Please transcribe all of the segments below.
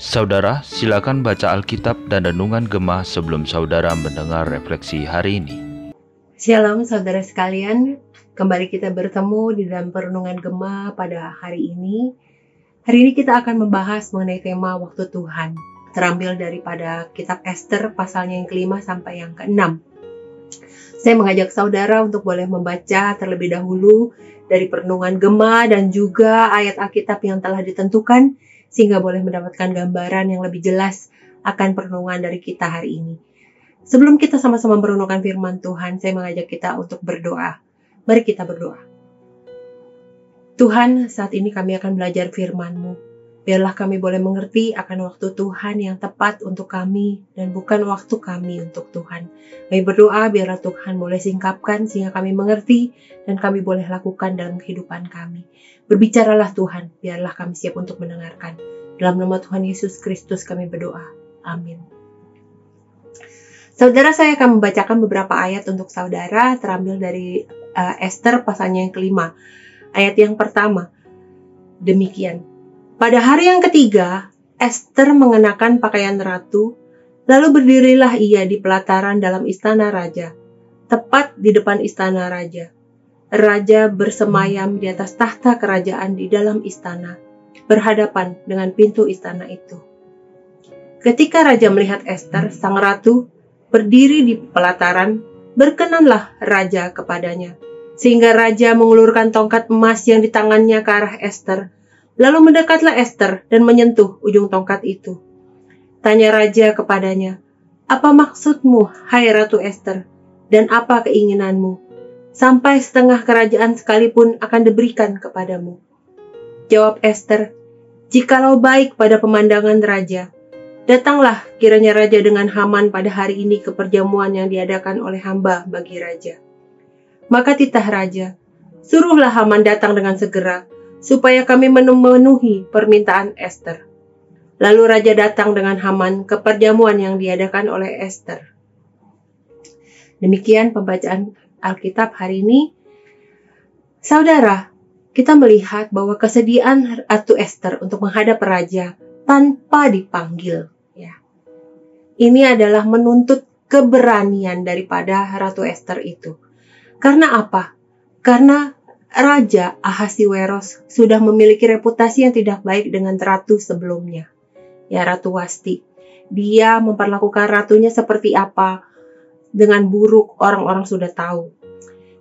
Saudara, silakan baca Alkitab dan Renungan Gemah sebelum saudara mendengar refleksi hari ini. Shalom saudara sekalian, kembali kita bertemu di dalam Perenungan Gemah pada hari ini. Hari ini kita akan membahas mengenai tema waktu Tuhan, terambil daripada kitab Esther pasalnya yang kelima sampai yang keenam. Saya mengajak saudara untuk boleh membaca terlebih dahulu dari Perenungan Gemah dan juga ayat Alkitab yang telah ditentukan sehingga boleh mendapatkan gambaran yang lebih jelas akan perenungan dari kita hari ini. Sebelum kita sama-sama merenungkan firman Tuhan, saya mengajak kita untuk berdoa. Mari kita berdoa. Tuhan, saat ini kami akan belajar firman-Mu. Biarlah kami boleh mengerti akan waktu Tuhan yang tepat untuk kami dan bukan waktu kami untuk Tuhan. Kami berdoa biarlah Tuhan boleh singkapkan sehingga kami mengerti dan kami boleh lakukan dalam kehidupan kami. Berbicaralah Tuhan, biarlah kami siap untuk mendengarkan. Dalam nama Tuhan Yesus Kristus kami berdoa. Amin. Saudara saya akan membacakan beberapa ayat untuk saudara terambil dari uh, Esther pasalnya yang kelima. Ayat yang pertama. Demikian. Pada hari yang ketiga, Esther mengenakan pakaian ratu, lalu berdirilah ia di pelataran dalam istana raja, tepat di depan istana raja raja bersemayam di atas tahta kerajaan di dalam istana, berhadapan dengan pintu istana itu. Ketika raja melihat Esther, sang ratu, berdiri di pelataran, berkenanlah raja kepadanya, sehingga raja mengulurkan tongkat emas yang di tangannya ke arah Esther. Lalu mendekatlah Esther dan menyentuh ujung tongkat itu. Tanya raja kepadanya, "Apa maksudmu, hai Ratu Esther, dan apa keinginanmu?" sampai setengah kerajaan sekalipun akan diberikan kepadamu. Jawab Esther, jikalau baik pada pemandangan raja, datanglah kiranya raja dengan Haman pada hari ini ke perjamuan yang diadakan oleh hamba bagi raja. Maka titah raja, suruhlah Haman datang dengan segera, supaya kami memenuhi permintaan Esther. Lalu raja datang dengan Haman ke perjamuan yang diadakan oleh Esther. Demikian pembacaan Alkitab hari ini, saudara, kita melihat bahwa kesediaan Ratu Esther untuk menghadap raja tanpa dipanggil, ya. Ini adalah menuntut keberanian daripada Ratu Esther itu. Karena apa? Karena Raja Ahasiweros sudah memiliki reputasi yang tidak baik dengan ratu sebelumnya. Ya, Ratu Wasti. Dia memperlakukan ratunya seperti apa, dengan buruk orang-orang sudah tahu.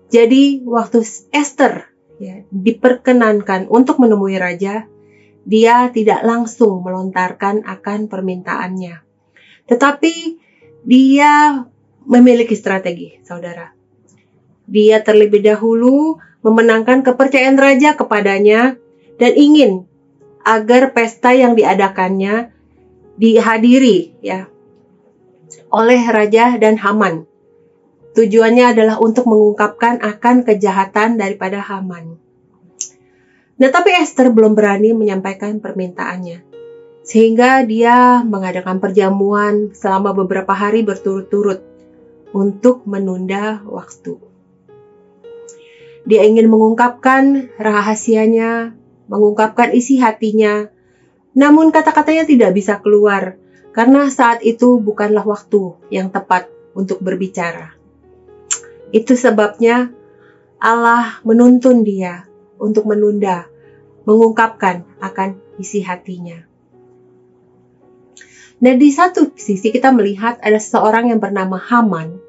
Jadi waktu Esther ya, diperkenankan untuk menemui raja, dia tidak langsung melontarkan akan permintaannya. Tetapi dia memiliki strategi, saudara. Dia terlebih dahulu memenangkan kepercayaan raja kepadanya dan ingin agar pesta yang diadakannya dihadiri ya oleh raja dan Haman. Tujuannya adalah untuk mengungkapkan akan kejahatan daripada Haman. Nah, tapi Esther belum berani menyampaikan permintaannya. Sehingga dia mengadakan perjamuan selama beberapa hari berturut-turut untuk menunda waktu. Dia ingin mengungkapkan rahasianya, mengungkapkan isi hatinya, namun kata-katanya tidak bisa keluar karena saat itu bukanlah waktu yang tepat untuk berbicara. Itu sebabnya Allah menuntun dia untuk menunda, mengungkapkan akan isi hatinya. Nah, di satu sisi kita melihat ada seseorang yang bernama Haman.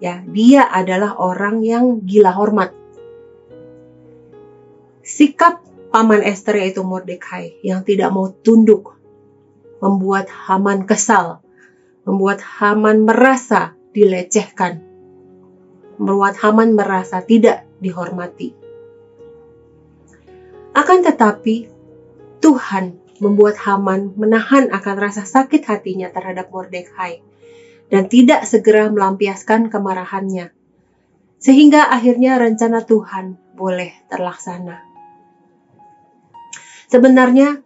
Ya, dia adalah orang yang gila hormat. Sikap paman Esther yaitu Mordekai yang tidak mau tunduk membuat Haman kesal, membuat Haman merasa dilecehkan, membuat Haman merasa tidak dihormati. Akan tetapi, Tuhan membuat Haman menahan akan rasa sakit hatinya terhadap Mordekai dan tidak segera melampiaskan kemarahannya, sehingga akhirnya rencana Tuhan boleh terlaksana. Sebenarnya,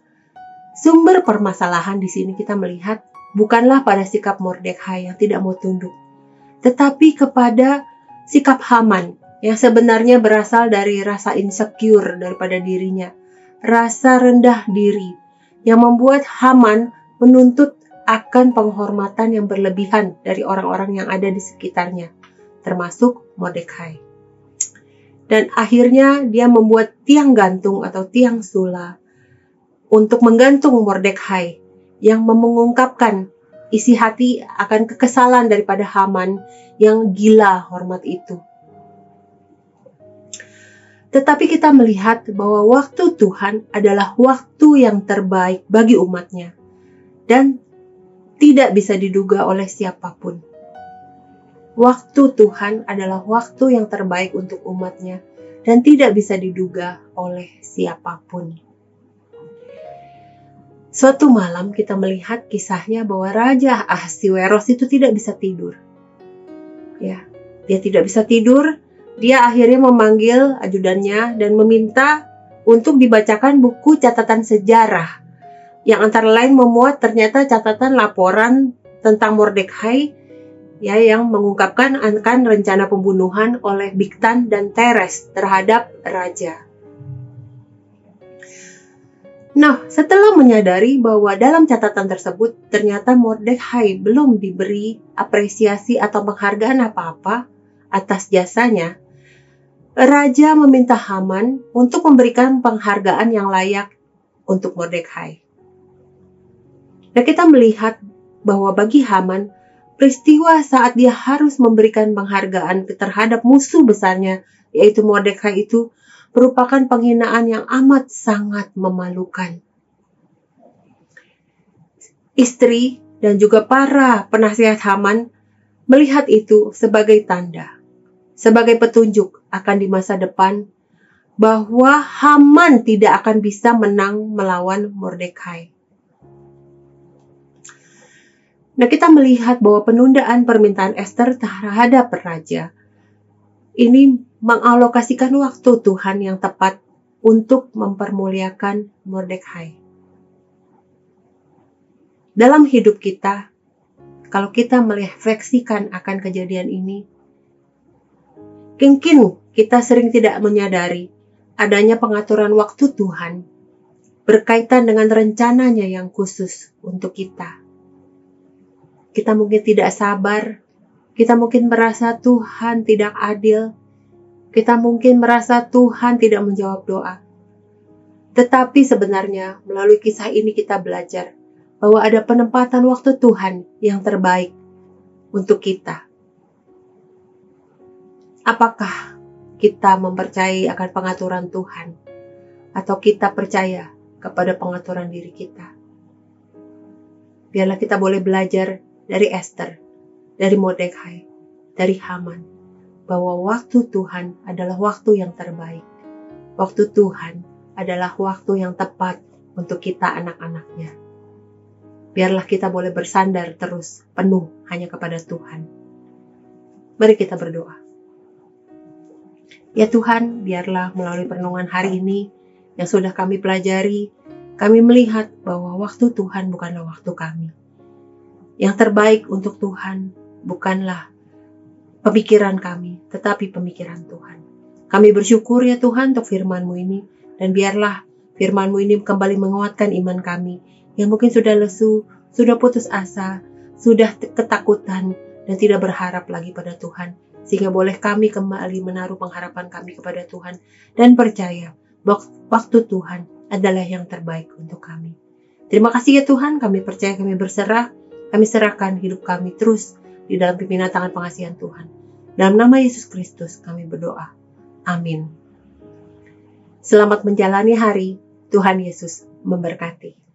Sumber permasalahan di sini kita melihat bukanlah pada sikap Mordekai yang tidak mau tunduk, tetapi kepada sikap Haman yang sebenarnya berasal dari rasa insecure daripada dirinya, rasa rendah diri yang membuat Haman menuntut akan penghormatan yang berlebihan dari orang-orang yang ada di sekitarnya, termasuk Mordekai. Dan akhirnya dia membuat tiang gantung atau tiang sula untuk menggantung Mordekai yang mengungkapkan isi hati akan kekesalan daripada Haman yang gila hormat itu. Tetapi kita melihat bahwa waktu Tuhan adalah waktu yang terbaik bagi umatnya dan tidak bisa diduga oleh siapa pun. Waktu Tuhan adalah waktu yang terbaik untuk umatnya dan tidak bisa diduga oleh siapa pun. Suatu malam kita melihat kisahnya bahwa Raja Ahasiweros itu tidak bisa tidur. Ya, dia tidak bisa tidur dia akhirnya memanggil ajudannya dan meminta untuk dibacakan buku catatan sejarah yang antara lain memuat ternyata catatan laporan tentang Mordekai ya yang mengungkapkan akan rencana pembunuhan oleh Biktan dan Teres terhadap raja. Nah, setelah menyadari bahwa dalam catatan tersebut ternyata Mordekai belum diberi apresiasi atau penghargaan apa-apa atas jasanya, Raja meminta Haman untuk memberikan penghargaan yang layak untuk Mordekai. Dan kita melihat bahwa bagi Haman, peristiwa saat dia harus memberikan penghargaan terhadap musuh besarnya, yaitu Mordekai itu, merupakan penghinaan yang amat sangat memalukan. Istri dan juga para penasihat Haman melihat itu sebagai tanda sebagai petunjuk akan di masa depan bahwa Haman tidak akan bisa menang melawan Mordekai. Nah, kita melihat bahwa penundaan permintaan Esther terhadap raja ini mengalokasikan waktu Tuhan yang tepat untuk mempermuliakan Mordekai. Dalam hidup kita, kalau kita merefleksikan akan kejadian ini, Mungkin kita sering tidak menyadari adanya pengaturan waktu Tuhan berkaitan dengan rencananya yang khusus untuk kita. Kita mungkin tidak sabar, kita mungkin merasa Tuhan tidak adil, kita mungkin merasa Tuhan tidak menjawab doa. Tetapi sebenarnya melalui kisah ini kita belajar bahwa ada penempatan waktu Tuhan yang terbaik untuk kita. Apakah kita mempercayai akan pengaturan Tuhan atau kita percaya kepada pengaturan diri kita? Biarlah kita boleh belajar dari Esther, dari Mordekai, dari Haman, bahwa waktu Tuhan adalah waktu yang terbaik. Waktu Tuhan adalah waktu yang tepat untuk kita anak-anaknya. Biarlah kita boleh bersandar terus penuh hanya kepada Tuhan. Mari kita berdoa. Ya Tuhan, biarlah melalui perenungan hari ini yang sudah kami pelajari, kami melihat bahwa waktu Tuhan bukanlah waktu kami. Yang terbaik untuk Tuhan bukanlah pemikiran kami, tetapi pemikiran Tuhan. Kami bersyukur ya Tuhan untuk firman-Mu ini, dan biarlah firman-Mu ini kembali menguatkan iman kami, yang mungkin sudah lesu, sudah putus asa, sudah ketakutan, dan tidak berharap lagi pada Tuhan sehingga boleh kami kembali menaruh pengharapan kami kepada Tuhan dan percaya bahwa waktu Tuhan adalah yang terbaik untuk kami. Terima kasih ya Tuhan, kami percaya kami berserah, kami serahkan hidup kami terus di dalam pimpinan tangan pengasihan Tuhan. Dalam nama Yesus Kristus kami berdoa. Amin. Selamat menjalani hari, Tuhan Yesus memberkati.